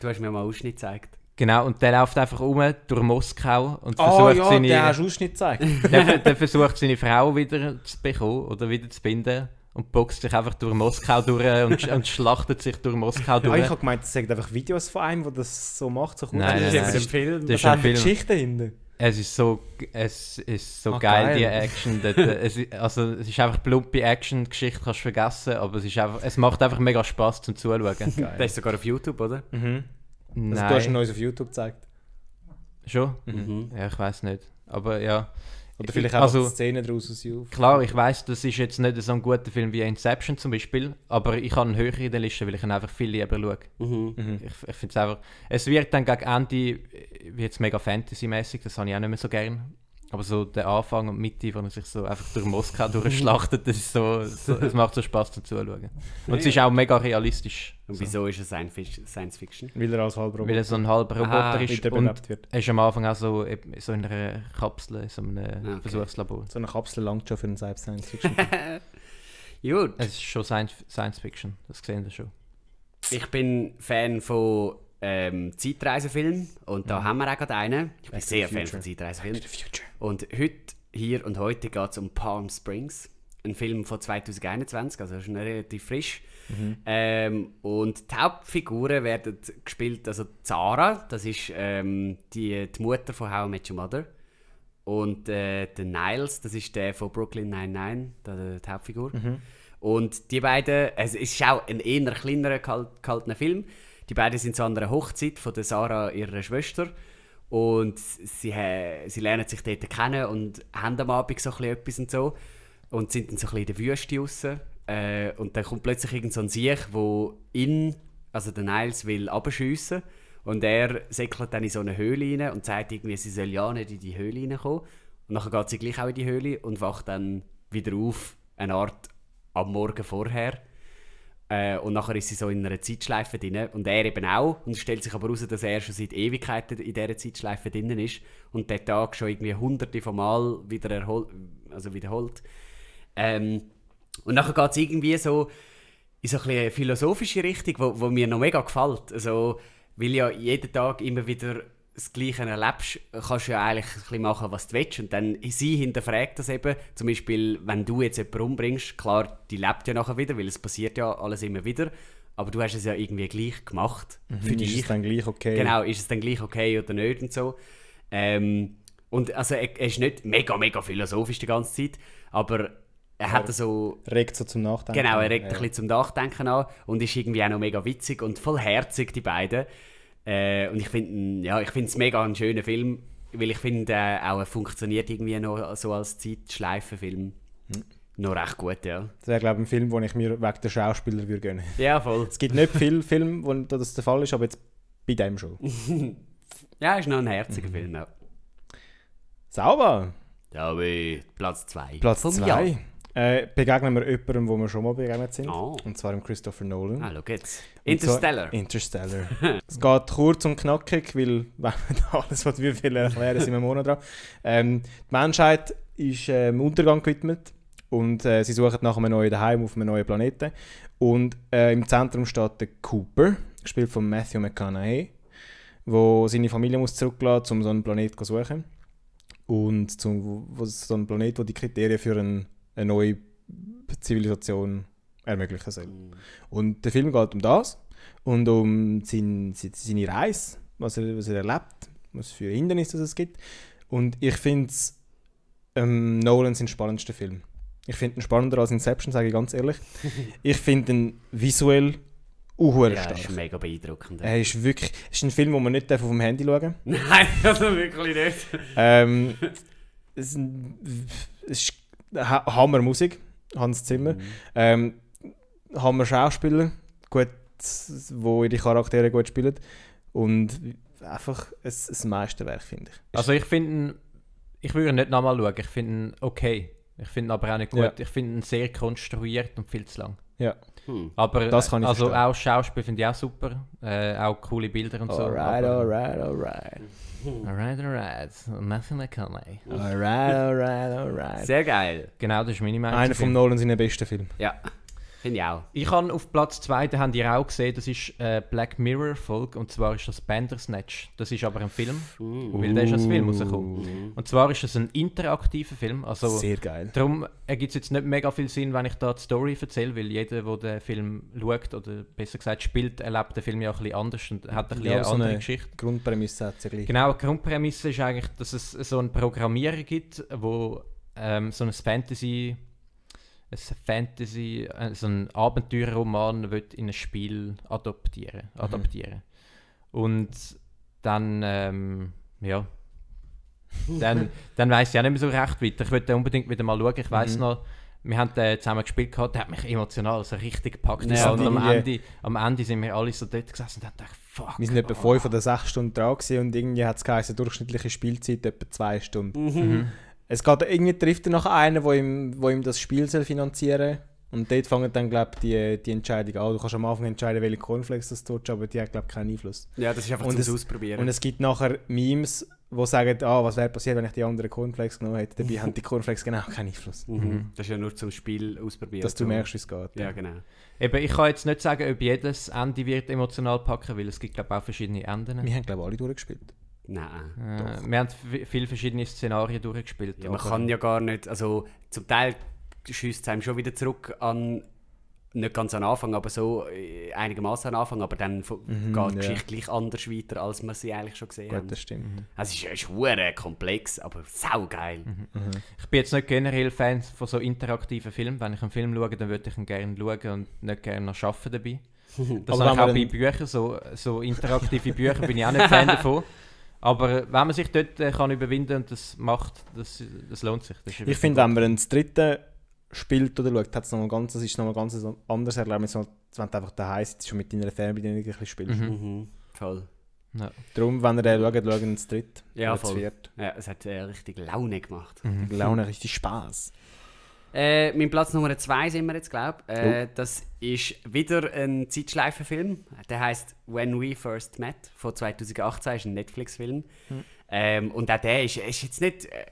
du hast mir mal einen Ausschnitt gezeigt. Genau, und der läuft einfach um durch Moskau und Oh versucht, ja, seine, der hast du Ausschnitt gezeigt. der, der versucht seine Frau wieder zu bekommen oder wieder zu binden und boxt sich einfach durch Moskau durch und, sch- und schlachtet sich durch Moskau Ah, ich durch. habe gemeint, es sind einfach Videos von einem, der das so macht. So kurz. Nein, Das nein, ist nein. jetzt- Film. Das ist ein hat eine Film. Geschichte dahinter? Es ist so, es ist so Ah, geil, geil. die Action. dort. es, ist- also, es ist einfach plumpe Action, die Geschichte kannst du vergessen, aber es, ist einfach, es macht einfach mega Spaß zum Zuschauen. Der ist sogar auf YouTube, oder? Mhm. Also, du hast ihn Nein, uns auf YouTube gezeigt. schon? Mhm. Ja, ich weiß nicht. Aber ja. Oder vielleicht auch also, Szenen daraus aus YouTube. Klar, ich weiß, das ist jetzt nicht so ein guter Film wie Inception zum Beispiel, aber ich habe ihn höher in der Liste, weil ich ihn einfach viel lieber schaue. Mhm. Mhm. Ich, ich finde es einfach. Es wird dann gegen Ende äh, wird's mega Fantasy-mäßig, das habe ich auch nicht mehr so gern. Aber so der Anfang und Mitte, wo er sich so einfach durch Moskau durchschlachtet, das ist so, so, es macht so Spaß zum Zuschauen. Und es ist auch mega realistisch. Und So. wieso ist es Science Fic- Science Fiction? Weil er als Halbroboter Weil er so ein halber Roboter Aha, ist und wird. er ist am Anfang auch so, eben so in einer Kapsel, in so einem okay. Versuchslabor. So eine Kapsel langt schon für einen Science-Fiction. Gut. Es ist schon Science, Science Fiction, das sehen wir schon. Ich bin Fan von ähm, Zeitreisefilmen und da haben wir auch gerade einen. Ich bin Back sehr Fan von Zeitreisefilmen. Und heute, hier und heute geht es um Palm Springs. ein Film von 2021, also schon relativ frisch. Ähm, und die Hauptfiguren werden gespielt, also Zara, das ist ähm, die, die Mutter von How I Met Your Mother. Und äh, der Niles, das ist der von Brooklyn 99, der, die Hauptfigur. Und die beiden, es ist auch ein eher kleinerer, kalt, kalter Film. Die beiden sind an einer Hochzeit von der Sarah, ihrer Schwester. Und sie, sie lernen sich dort kennen und haben am Abend so etwas und so. Und sind dann so ein in der Wüste raus. Äh, und dann kommt plötzlich irgend so ein Sieg, wo ihn, also der Niles, will abschiessen. Und er säckelt dann in so eine Höhle rein und sagt irgendwie, sie soll ja nicht in die Höhle reinkommen. Und dann geht sie gleich auch in die Höhle und wacht dann wieder auf, eine Art am Morgen vorher. Äh, und nachher ist sie so in einer Zeitschleife drin. Und er eben auch. Und es stellt sich aber heraus, dass er schon seit Ewigkeiten in dieser Zeitschleife drin ist. Und der Tag schon irgendwie hunderte von Mal wieder erhol also wiederholt. Ähm, und nachher geht es irgendwie so in so eine philosophische Richtung, wo, wo mir noch mega gefällt. Also, weil ja jeden Tag immer wieder das Gleiche erlebst, kannst du ja eigentlich ein bisschen machen, was du willst. Und dann sie hinterfragt das eben. Zum Beispiel, wenn du jetzt jemanden umbringst, klar, die lebt ja nachher wieder, weil es passiert ja alles immer wieder. Aber du hast es ja irgendwie gleich gemacht für Ist dich. es dann gleich okay? Genau, ist es dann gleich okay oder nicht und so. Ähm, und also er, er ist nicht mega, mega philosophisch die ganze Zeit, aber er hat so... Regt so zum Nachdenken. Genau, er regt Ja. ein bisschen zum Nachdenken an und ist irgendwie auch noch mega witzig und vollherzig, die beiden. Äh, und ich finde ja, ich es mega ein schöner Film, weil ich finde äh, auch er funktioniert irgendwie noch so als Zeitschleifenfilm Hm. noch recht gut, ja. Das wäre, glaube ich, ein Film, den ich mir wegen der Schauspieler würde gönnen. Ja, voll. Es gibt nicht viele Filme, wo das der Fall ist, aber jetzt bei dem schon. Ja, ist noch ein herziger Mhm. Film, ja. Sauber! Ja, Platz 2. Platz 2. Äh, begegnen wir jemandem, wo wir schon mal begegnet sind. Oh. Und zwar dem Christopher Nolan. Ah, schau jetzt. Interstellar. Interstellar. es geht kurz und knackig, weil wenn alles, was wir will erklären, sind wir Monate dran. Ähm, die Menschheit ist äh, dem Untergang gewidmet und äh, sie suchen nach einem neuen Heim auf einem neuen Planeten. Und äh, im Zentrum steht der Cooper, gespielt von Matthew McConaughey, wo seine Familie muss zurücklassen, um so einen Planet zu suchen. Und zum, wo so ein Planet, wo die Kriterien für ein, eine neue Zivilisation ermöglichen soll. Und der Film geht um das und um sein, se- seine Reise, was er, was er erlebt, was für Hindernisse es gibt. Und ich finde es ähm, Nolan sein spannendster Film. Ich finde ihn spannender als Inception, sage ich ganz ehrlich. ich finde ihn visuell uhuere Ja, stark. ist mega beeindruckend. Er ist wirklich, es ist ein Film, den man nicht auf dem Handy schauen darf. Nein, also wirklich nicht. Ähm, es es ist ha Hammer Musik, Hans Zimmer. Ähm, Hammer Schauspieler, gut, wo ihre Charaktere gut spielen. Und einfach ein, ein Meisterwerk, finde ich. Also ich finde, ich würde ihn nicht nochmal schauen. Ich finde ihn okay. Ich finde ihn aber auch nicht gut. Ja. Ich finde ihn sehr konstruiert und viel zu lang. Ja. Hm. Aber Das kann ich also verstehen. auch Schauspiel finde ich auch super. Äh, auch coole Bilder und so. Alright, alright, alright. Alright, alright. Matthew McConaughey. Alright, alright, alright. Sehr geil. Genau, das ist meine Meinung. Einer von Nolan seinen besten Film. Ja, finde ich auch. Ich habe auf Platz 2, den habt ihr auch gesehen, das ist äh, Black Mirror Folge und zwar ist das Bandersnatch. Das ist aber ein Film, weil der ist als Film rausgekommen. Und zwar ist es ein interaktiver Film, also Sehr geil. darum ergibt es jetzt nicht mega viel Sinn, wenn ich da die Story erzähle, weil jeder, der den Film schaut oder besser gesagt spielt, erlebt den Film ja ein bisschen anders und hat ein bisschen Ja, eine so andere eine Geschichte. Grundprämisse hat es ja gleich. Genau, die Grundprämisse ist eigentlich, dass es so einen Programmierer gibt, wo ähm, so ein Fantasy, ein Fantasy, äh, so einen Abenteuerroman will in ein Spiel adoptieren, adaptieren. Und dann, ähm, ja, dann, dann weiß ich auch nicht mehr so recht weiter. Ich würde unbedingt wieder mal schauen. Ich weiß Mhm. noch, wir haben den zusammen gespielt, gehabt, der hat mich emotional so richtig gepackt. Ja, und am irgendwie- Ende, am Ende sind wir alle so dort gesessen und haben gedacht, fuck. Wir sind etwa oh. 5 oder 6 Stunden dran gewesen und irgendwie hat es geheißen, durchschnittliche Spielzeit etwa 2 Stunden. Mhm. Es geht irgendwie trifft er nachher einen, wo ihm, wo ihm das Spiel soll finanzieren und dort fangen dann glaube ich die, die Entscheidung an. Du kannst am Anfang entscheiden, welche Cornflakes das tust, aber die hat glaube ich keinen Einfluss. Ja, das ist einfach Und zum es- Ausprobieren. Und es gibt nachher Memes, die sagen, ah, was wäre passiert, wenn ich die anderen Cornflakes genommen hätte. Dabei haben die Cornflakes genau keinen Einfluss. mhm. Das ist ja nur zum Spiel ausprobieren. Dass du merkst, wie es geht. Ja, genau. Eben, ich kann jetzt nicht sagen, ob jedes Ende wird emotional packen, weil es gibt glaube auch verschiedene Enden. Wir haben glaube ich alle durchgespielt. Nein. Äh, wir haben vi- viele verschiedene Szenarien durchgespielt. Ja, man kann ja gar nicht, also zum Teil schießt es einem schon wieder zurück an, nicht ganz an Anfang, aber so äh, einigermaßen an Anfang, aber dann vo- geht die ja. Geschichte gleich anders weiter, als wir sie eigentlich schon gesehen haben. Gut, das stimmt. Also es ist, hure komplex, aber saugeil. Ich bin jetzt nicht generell Fan von so interaktiven Filmen. Wenn ich einen Film schaue, dann würde ich ihn gerne schauen und nicht gerne noch arbeiten dabei. Das Aber habe ich auch bei Büchern, so, so interaktive Bücher bin ich auch nicht Fan davon. Aber wenn man sich dort äh, kann überwinden und das macht, das, das lohnt sich. Das Ich finde, wenn man einen dritten spielt oder schaut, hat's noch mal ganz, das ist noch mal ganz anderes Erlebnis, als wenn du einfach daheim sitzt schon mit deiner Fernbedienung ein bisschen spielst. Mhm. Mhm. Voll. Ja. Darum, wenn ihr den schaut, schaut zu dritt. Ja, voll. viert. Ja, es hat äh, richtig Laune gemacht. Mhm. Laune richtig Spaß. Äh, mein Platz Nummer 2 sind wir jetzt, glaube ich. Äh, Das ist wieder ein Zeitschleifenfilm. Der heißt When We First Met von 2018. ist ein Netflix-Film. Ähm, und auch der ist, ist jetzt nicht, äh,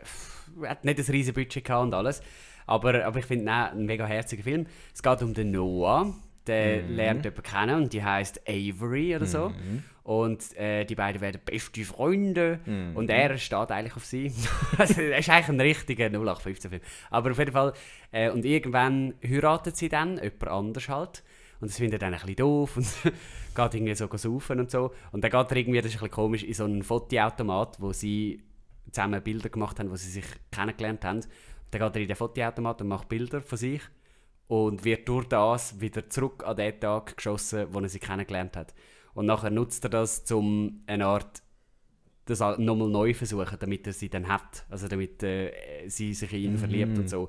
hat nicht ein riesiges Budget gehabt und alles. Aber, aber ich finde ihn ein mega herziger Film. Es geht um den Noah. Der lernt jemanden kennen und die heißt Avery oder so. Und äh, die beiden werden beste Freunde. Und er steht eigentlich auf sie. also, er ist eigentlich ein richtiger 0815-Film. Aber auf jeden Fall. Äh, und irgendwann heiratet sie dann, jemand anders halt. Und das findet er dann ein bisschen doof und geht irgendwie so saufen und so. Und dann geht er irgendwie, das ist ein bisschen komisch, in so einen Fotoautomat, wo sie zusammen Bilder gemacht haben, wo sie sich kennengelernt haben. Dann geht er in den Fotoautomat und macht Bilder von sich und wird durch das wieder zurück an den Tag geschossen, wo er sie kennengelernt hat. Und nachher nutzt er das, um eine Art das nochmal neu versuchen, damit er sie dann hat. Also damit äh, sie sich in ihn verliebt und so.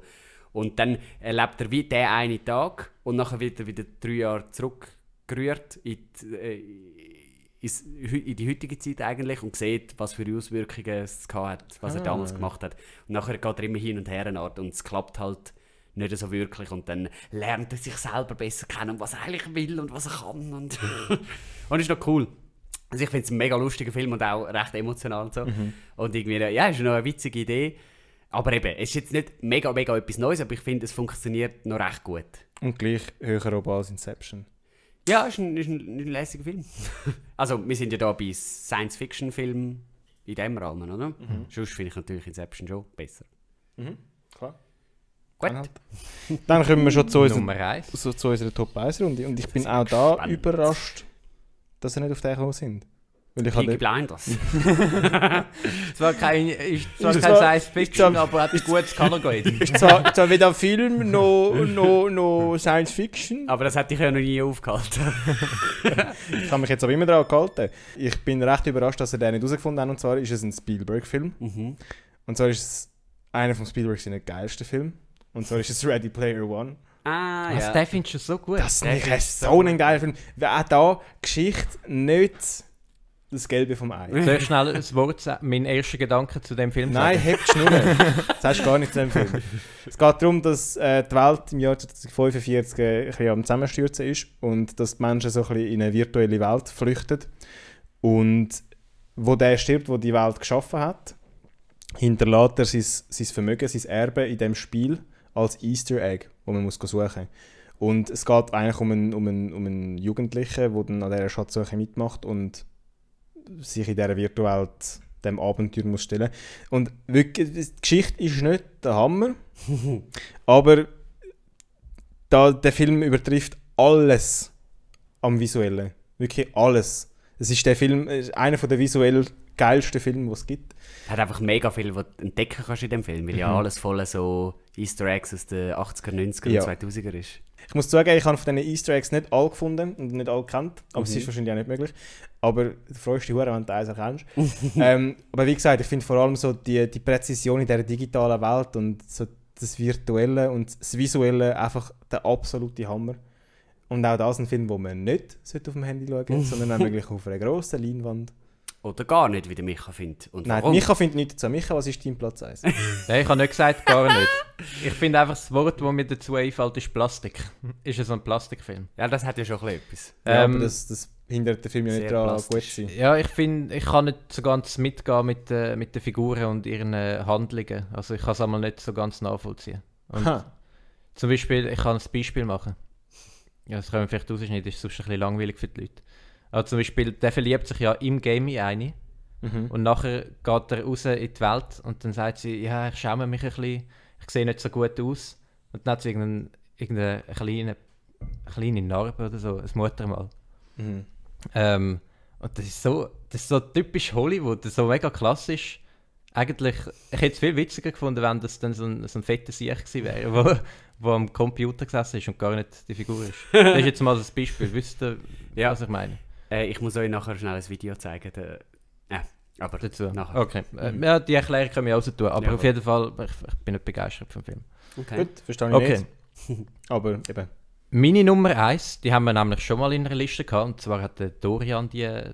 Und dann erlebt er wie den einen Tag und nachher wird er wieder drei Jahre zurückgerührt in die, äh, in die heutige Zeit eigentlich und sieht, was für Auswirkungen es hat, was er Ah. damals gemacht hat. Und nachher geht er immer hin und her eine Art und es klappt halt nicht so wirklich und dann lernt er sich selber besser kennen, und was er eigentlich will und was er kann und, und ist noch cool. Also ich finde es ein mega lustiger Film und auch recht emotional und so. Und irgendwie, ja, ist noch eine witzige Idee. Aber eben, es ist jetzt nicht mega, mega etwas Neues, aber ich finde, es funktioniert noch recht gut. Und gleich höher oben als Inception. Ja, ist ein, ist ein, ein lässiger Film. also, wir sind ja da bei Science-Fiction-Filmen in dem Rahmen, oder? Sonst finde ich natürlich Inception schon besser. Klar. Gut. Dann, kommen wir schon zu, unserer- Nummer 1. so, zu unserer Top 1 Runde. Und ich bin auch da gespannt. überrascht, dass sie nicht auf den gekommen sind. Weil ich Peaky Blinders. Zwar kein, ist zwar Ist kein zwar- Science ist Fiction, zwar- aber hat ein gutes Color Grade. ist zwar, zwar weder Film noch, noch, noch Science Fiction. aber das hätte ich ja noch nie aufgehalten. Ich habe mich jetzt aber immer daran gehalten. Ich bin recht überrascht, dass sie den nicht herausgefunden haben. Und zwar ist es ein Spielberg-Film. mhm. Und zwar ist es einer von Spielbergs geilsten Filme. Und zwar ist es Ready Player One. Ah, Also, ja. den findest du so gut. Das der ist so ein geiler Film. Weil auch da Geschichte nicht das Gelbe vom Ei. Soll ich schnell ein Wort sagen? Mein erster Gedanke zu dem Film Nein, sagen? hebt Schnur. Das hast du gar nicht zu dem Film. Es geht darum, dass äh, die Welt im Jahr 2045 äh, ein bisschen am Zusammenstürzen ist und dass die Menschen so ein bisschen in eine virtuelle Welt flüchten. Und wo der stirbt, wo die Welt geschaffen hat, hinterlässt er sein, sein Vermögen, sein Erbe in dem Spiel als Easter Egg, wo man muss suchen muss. Und es geht eigentlich um einen, um einen, um einen Jugendlichen, der dann an dieser Schatzsuche mitmacht und sich in dieser Virtualwelt dem Abenteuer muss stellen Und wirklich, die Geschichte ist nicht der Hammer, aber da, der Film übertrifft alles am Visuellen. Wirklich alles. Es ist der Film, es ist einer der visuell geilsten Filme, die es gibt. hat einfach mega viel, was du entdecken kannst in dem Film, weil ja alles voll so Easter Eggs aus den 80er, 90er Ja. und 2000er ist. Ich muss zugeben, ich habe von diesen Easter Eggs nicht alle gefunden und nicht alle kennt, aber es ist wahrscheinlich auch nicht möglich. Aber du freust dich wenn du eins erkennst. ähm, aber wie gesagt, ich finde vor allem so die, die Präzision in dieser digitalen Welt und so das Virtuelle und das Visuelle einfach der absolute Hammer. Und auch das ein Film, wo man nicht auf dem Handy schauen sollte, sondern auch wirklich auf einer grossen Leinwand. Oder gar nicht, wie der Micha findet. Und Nein, warum? Micha findet nichts dazu. Micha, was ist dein Platz 1? Nein, ich habe nicht gesagt, gar nicht. Ich finde einfach, das Wort, das mir dazu einfällt, ist Plastik. Ist ja so ein Plastikfilm. Ja, das hat ja schon ein bisschen etwas. ja, Ähm, aber das, das hindert den Film ja nicht daran, gut zu sein. Ja, ich finde, ich kann nicht so ganz mitgehen mit, äh, mit den Figuren und ihren äh, Handlungen. Also ich kann es einmal nicht so ganz nachvollziehen. Zum Beispiel, ich kann ein Beispiel machen. Ja, das können wir vielleicht rausschneiden, das ist sonst ein bisschen langweilig für die Leute. Aber zum Beispiel, der verliebt sich ja im Game in eine Mhm. und nachher geht er raus in die Welt und dann sagt sie, ja, ich schäme mich ein bisschen, ich sehe nicht so gut aus. Und dann hat sie irgendeine, irgendeine kleine, kleine Narbe oder so, ein Muttermal. Mhm. Ähm, und das ist so, das ist so typisch Hollywood, so mega klassisch. Eigentlich, ich hätte es viel witziger gefunden, wenn das dann so ein, so ein fetter Sieg gewesen wäre, wo, wo am Computer gesessen ist und gar nicht die Figur ist. Das ist jetzt mal das Beispiel, wisst ihr, Ja. was ich meine? Äh, ich muss euch nachher schnell ein Video zeigen. Der, äh, aber Dazu. nachher. Okay, äh, ja, die Erklärung können wir auch so tun, aber Ja, auf jeden Fall, ich, ich bin nicht begeistert vom Film. Okay. Gut, verstehe ich Okay. nicht. Aber eben. Meine Nummer 1, die haben wir nämlich schon mal in einer Liste gehabt, und zwar hat der Dorian die äh,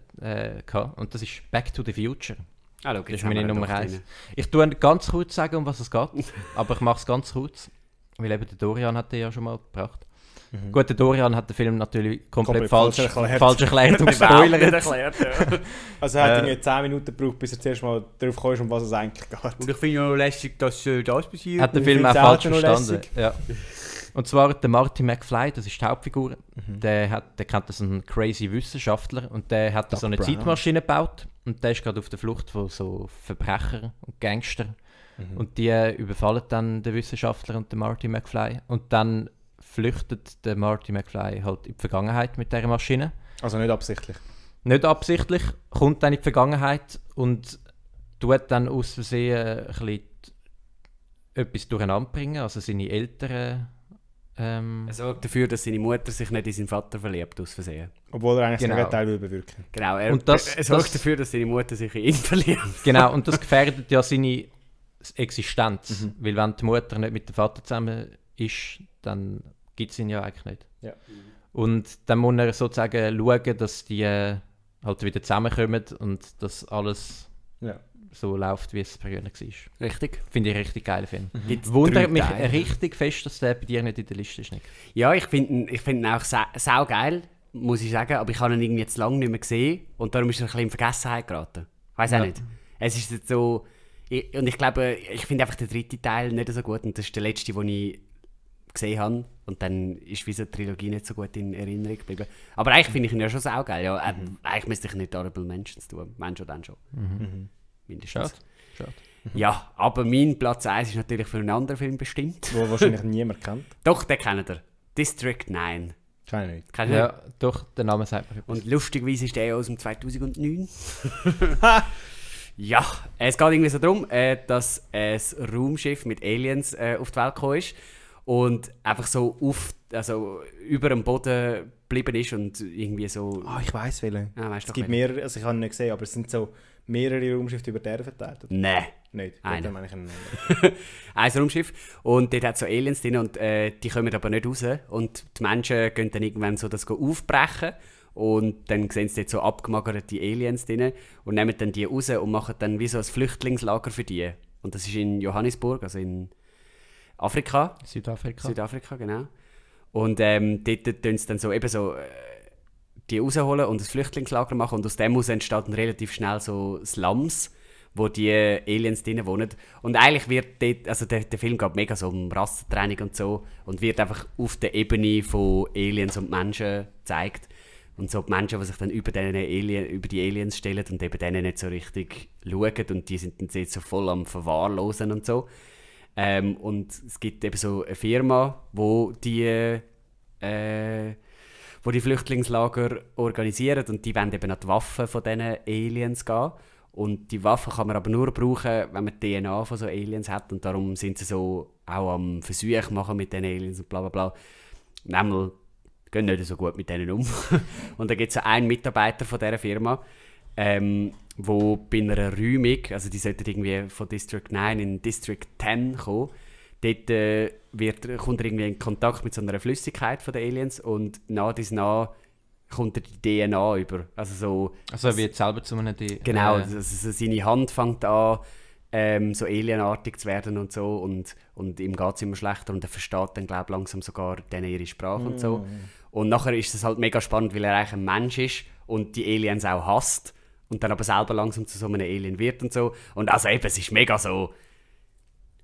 gehabt, und das ist Back to the Future. Ah, schau, Das ist meine Nummer doch 1. drin. Ich tue ganz kurz sagen, um was es geht, aber ich mache es ganz kurz, weil eben der Dorian hat den ja schon mal gebracht. Gut, der Dorian hat den Film natürlich komplett, Komplett falsch, falsch erklärt. falsch erklärt und nicht gespoilert. erklärt, ja. Also er hat Äh. irgendwie 10 Minuten gebraucht, bis er zuerst mal darauf kam, um was es eigentlich geht. Und ich finde ja noch lässig, dass äh, das passiert. Hat den Ich Film auch falsch auch verstanden. Ja. Und zwar der Marty McFly, das ist die Hauptfigur. Mhm. Der, hat, der kennt das einen crazy Wissenschaftler und der hat Doc so eine Brown. Zeitmaschine gebaut und der ist gerade auf der Flucht von so Verbrecher und Gangster Mhm. und die äh, überfallen dann den Wissenschaftler und den Marty McFly und dann flüchtet der Marty McFly halt in die Vergangenheit mit der Maschine. Also nicht absichtlich. Nicht absichtlich, kommt dann in die Vergangenheit und tut dann aus Versehen ein bisschen etwas durcheinander bringen, also seine Eltern ähm, Er sorgt dafür, dass seine Mutter sich nicht in seinen Vater verliebt, aus Versehen. Obwohl er eigentlich Genau. das Gegenteil will bewirken. Genau, er, Und das- er sorgt das- dafür, dass seine Mutter sich in ihn verliebt. Genau, und das gefährdet ja seine Existenz. Weil wenn die Mutter nicht mit dem Vater zusammen ist, dann gibt es ihn ja eigentlich nicht. Ja. Und dann muss er sozusagen schauen, dass die äh, halt wieder zusammenkommen und dass alles Ja. so läuft, wie es früher war. Richtig. Finde ich einen richtig geiler Film. Gibt's Wundert mich Teile. richtig fest, dass der bei dir nicht in der Liste ist. Nick. Ja, ich finde ihn, ich find ihn auch sa sau geil, muss ich sagen, aber ich habe ihn irgendwie jetzt lange nicht mehr gesehen und darum ist er ein bisschen in Vergessenheit geraten. Weiß auch Ja. nicht. Es ist jetzt so... Ich, und ich glaube, ich finde einfach den dritten Teil nicht so gut und das ist der letzte, den ich gesehen habe. Und dann ist wie so die Trilogie nicht so gut in Erinnerung geblieben. Aber eigentlich finde ich ihn ja schon saugeil. Ja, äh, Eigentlich müsste ich nicht Honorable Mentions tun. Wenn schon, dann schon. Mindestens. Schade. Schade. Ja, aber mein Platz 1 ist natürlich für einen anderen Film bestimmt. Wo wahrscheinlich niemand kennt. Doch, den kennt ihr. District 9. Keine nicht. Ihr? Ja, doch, der Name sagt mir etwas. Und lustigerweise ist der aus dem 2009. ja, es geht irgendwie so darum, äh, dass ein Raumschiff mit Aliens äh, auf die Welt gekommen ist und einfach so auf, also über dem Boden geblieben ist und irgendwie so. Ah, ich weiß welche. Ah, Es gibt mehrere, also ich habe ihn nicht gesehen, aber es sind so mehrere Raumschiffe über Erde verteilt. Nein. Nicht. Dann meine ich einen ein Raumschiff und dort hat so Aliens drin und äh, die kommen aber nicht raus und die Menschen gehen dann irgendwann so das aufbrechen und dann sehen sie dort so abgemagerte Aliens drin und nehmen dann die raus und machen dann wie so ein Flüchtlingslager für die und das ist in Johannesburg, also in Afrika, Südafrika. Südafrika, genau. Und ähm, dort tun sie dann so eben so äh, die rausholen und ein Flüchtlingslager machen und aus dem aus entsteht dann relativ schnell so Slums, wo die Aliens drin wohnen. Und eigentlich wird dort, also der, der Film geht mega so um Rassentraining und so und wird einfach auf der Ebene von Aliens und Menschen gezeigt. Und so die Menschen, die sich dann über, denen Alien, über die Aliens stellen und eben denen nicht so richtig schauen und die sind dann jetzt so voll am Verwahrlosen und so. Ähm, und es gibt eben so eine Firma, wo die, äh, wo die Flüchtlingslager organisiert und die wollen eben an die Waffen von diesen Aliens gehen. Und die Waffen kann man aber nur brauchen, wenn man die DNA von so Aliens hat und darum sind sie so auch am Versuch machen mit den Aliens und bla bla bla. Nämlich gehen nicht so gut mit denen um. und dann gibt es einen Mitarbeiter von dieser Firma, ähm, wo bei einer Räumung, also die sollten irgendwie von District 9 in District 10 kommen, dort äh, wird, kommt er irgendwie in Kontakt mit so einer Flüssigkeit von den Aliens und nach dies nach kommt er die DNA über. Also so, Also er wird selber zu einem... Die, genau, also so seine Hand fängt an, ähm, so alienartig zu werden und so und, und ihm geht es immer schlechter und er versteht dann glaub langsam sogar denen ihre Sprache und so. Und nachher ist es halt mega spannend, weil er eigentlich ein Mensch ist und die Aliens auch hasst und dann aber selber langsam zu so einem Alien wird und so. Und also eben, es ist mega so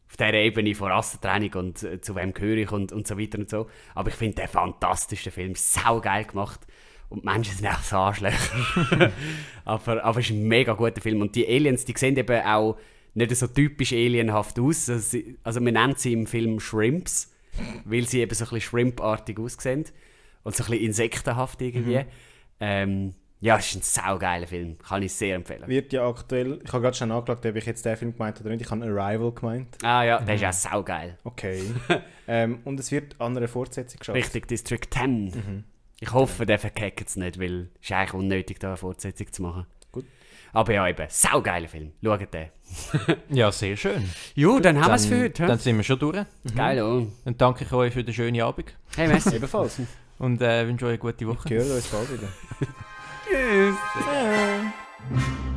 auf dieser Ebene von Rassentraining und äh, zu wem gehöre ich und, und so weiter und so. Aber ich finde den fantastischen Film sau geil gemacht. Und die Menschen sind auch so Arschlöcher. aber, aber es ist ein mega guter Film. Und die Aliens, die sehen eben auch nicht so typisch alienhaft aus. Also, sie- also man nennt sie im Film Shrimps. weil sie eben so ein bisschen Shrimp-artig aussehen und so ein bisschen insektenhaft irgendwie. Mhm. Ähm, ja, es ist ein saugeiler Film, kann ich sehr empfehlen. Wird ja aktuell, ich habe gerade schon angeschaut, ob ich jetzt den Film gemeint habe oder nicht. Ich habe Arrival gemeint. Ah ja, der ist auch saugeil. Okay. ähm, und es wird an einer Fortsetzung geschafft. Richtig, District 10. Mhm. Ich hoffe, der verkackt es nicht, weil es ist eigentlich unnötig, da eine Fortsetzung zu machen. Gut. Aber ja, eben, saugeiler Film. Schaut den. Ja, sehr schön. Jo, dann haben wir es für heute. Dann sind wir schon durch. hä? Geil, oh. Dann danke ich euch für den schönen Abend Hey, merci. Ebenfalls. und äh, wünsche euch eine gute Woche. Wir hören uns bald wieder. Tschüss. Ciao.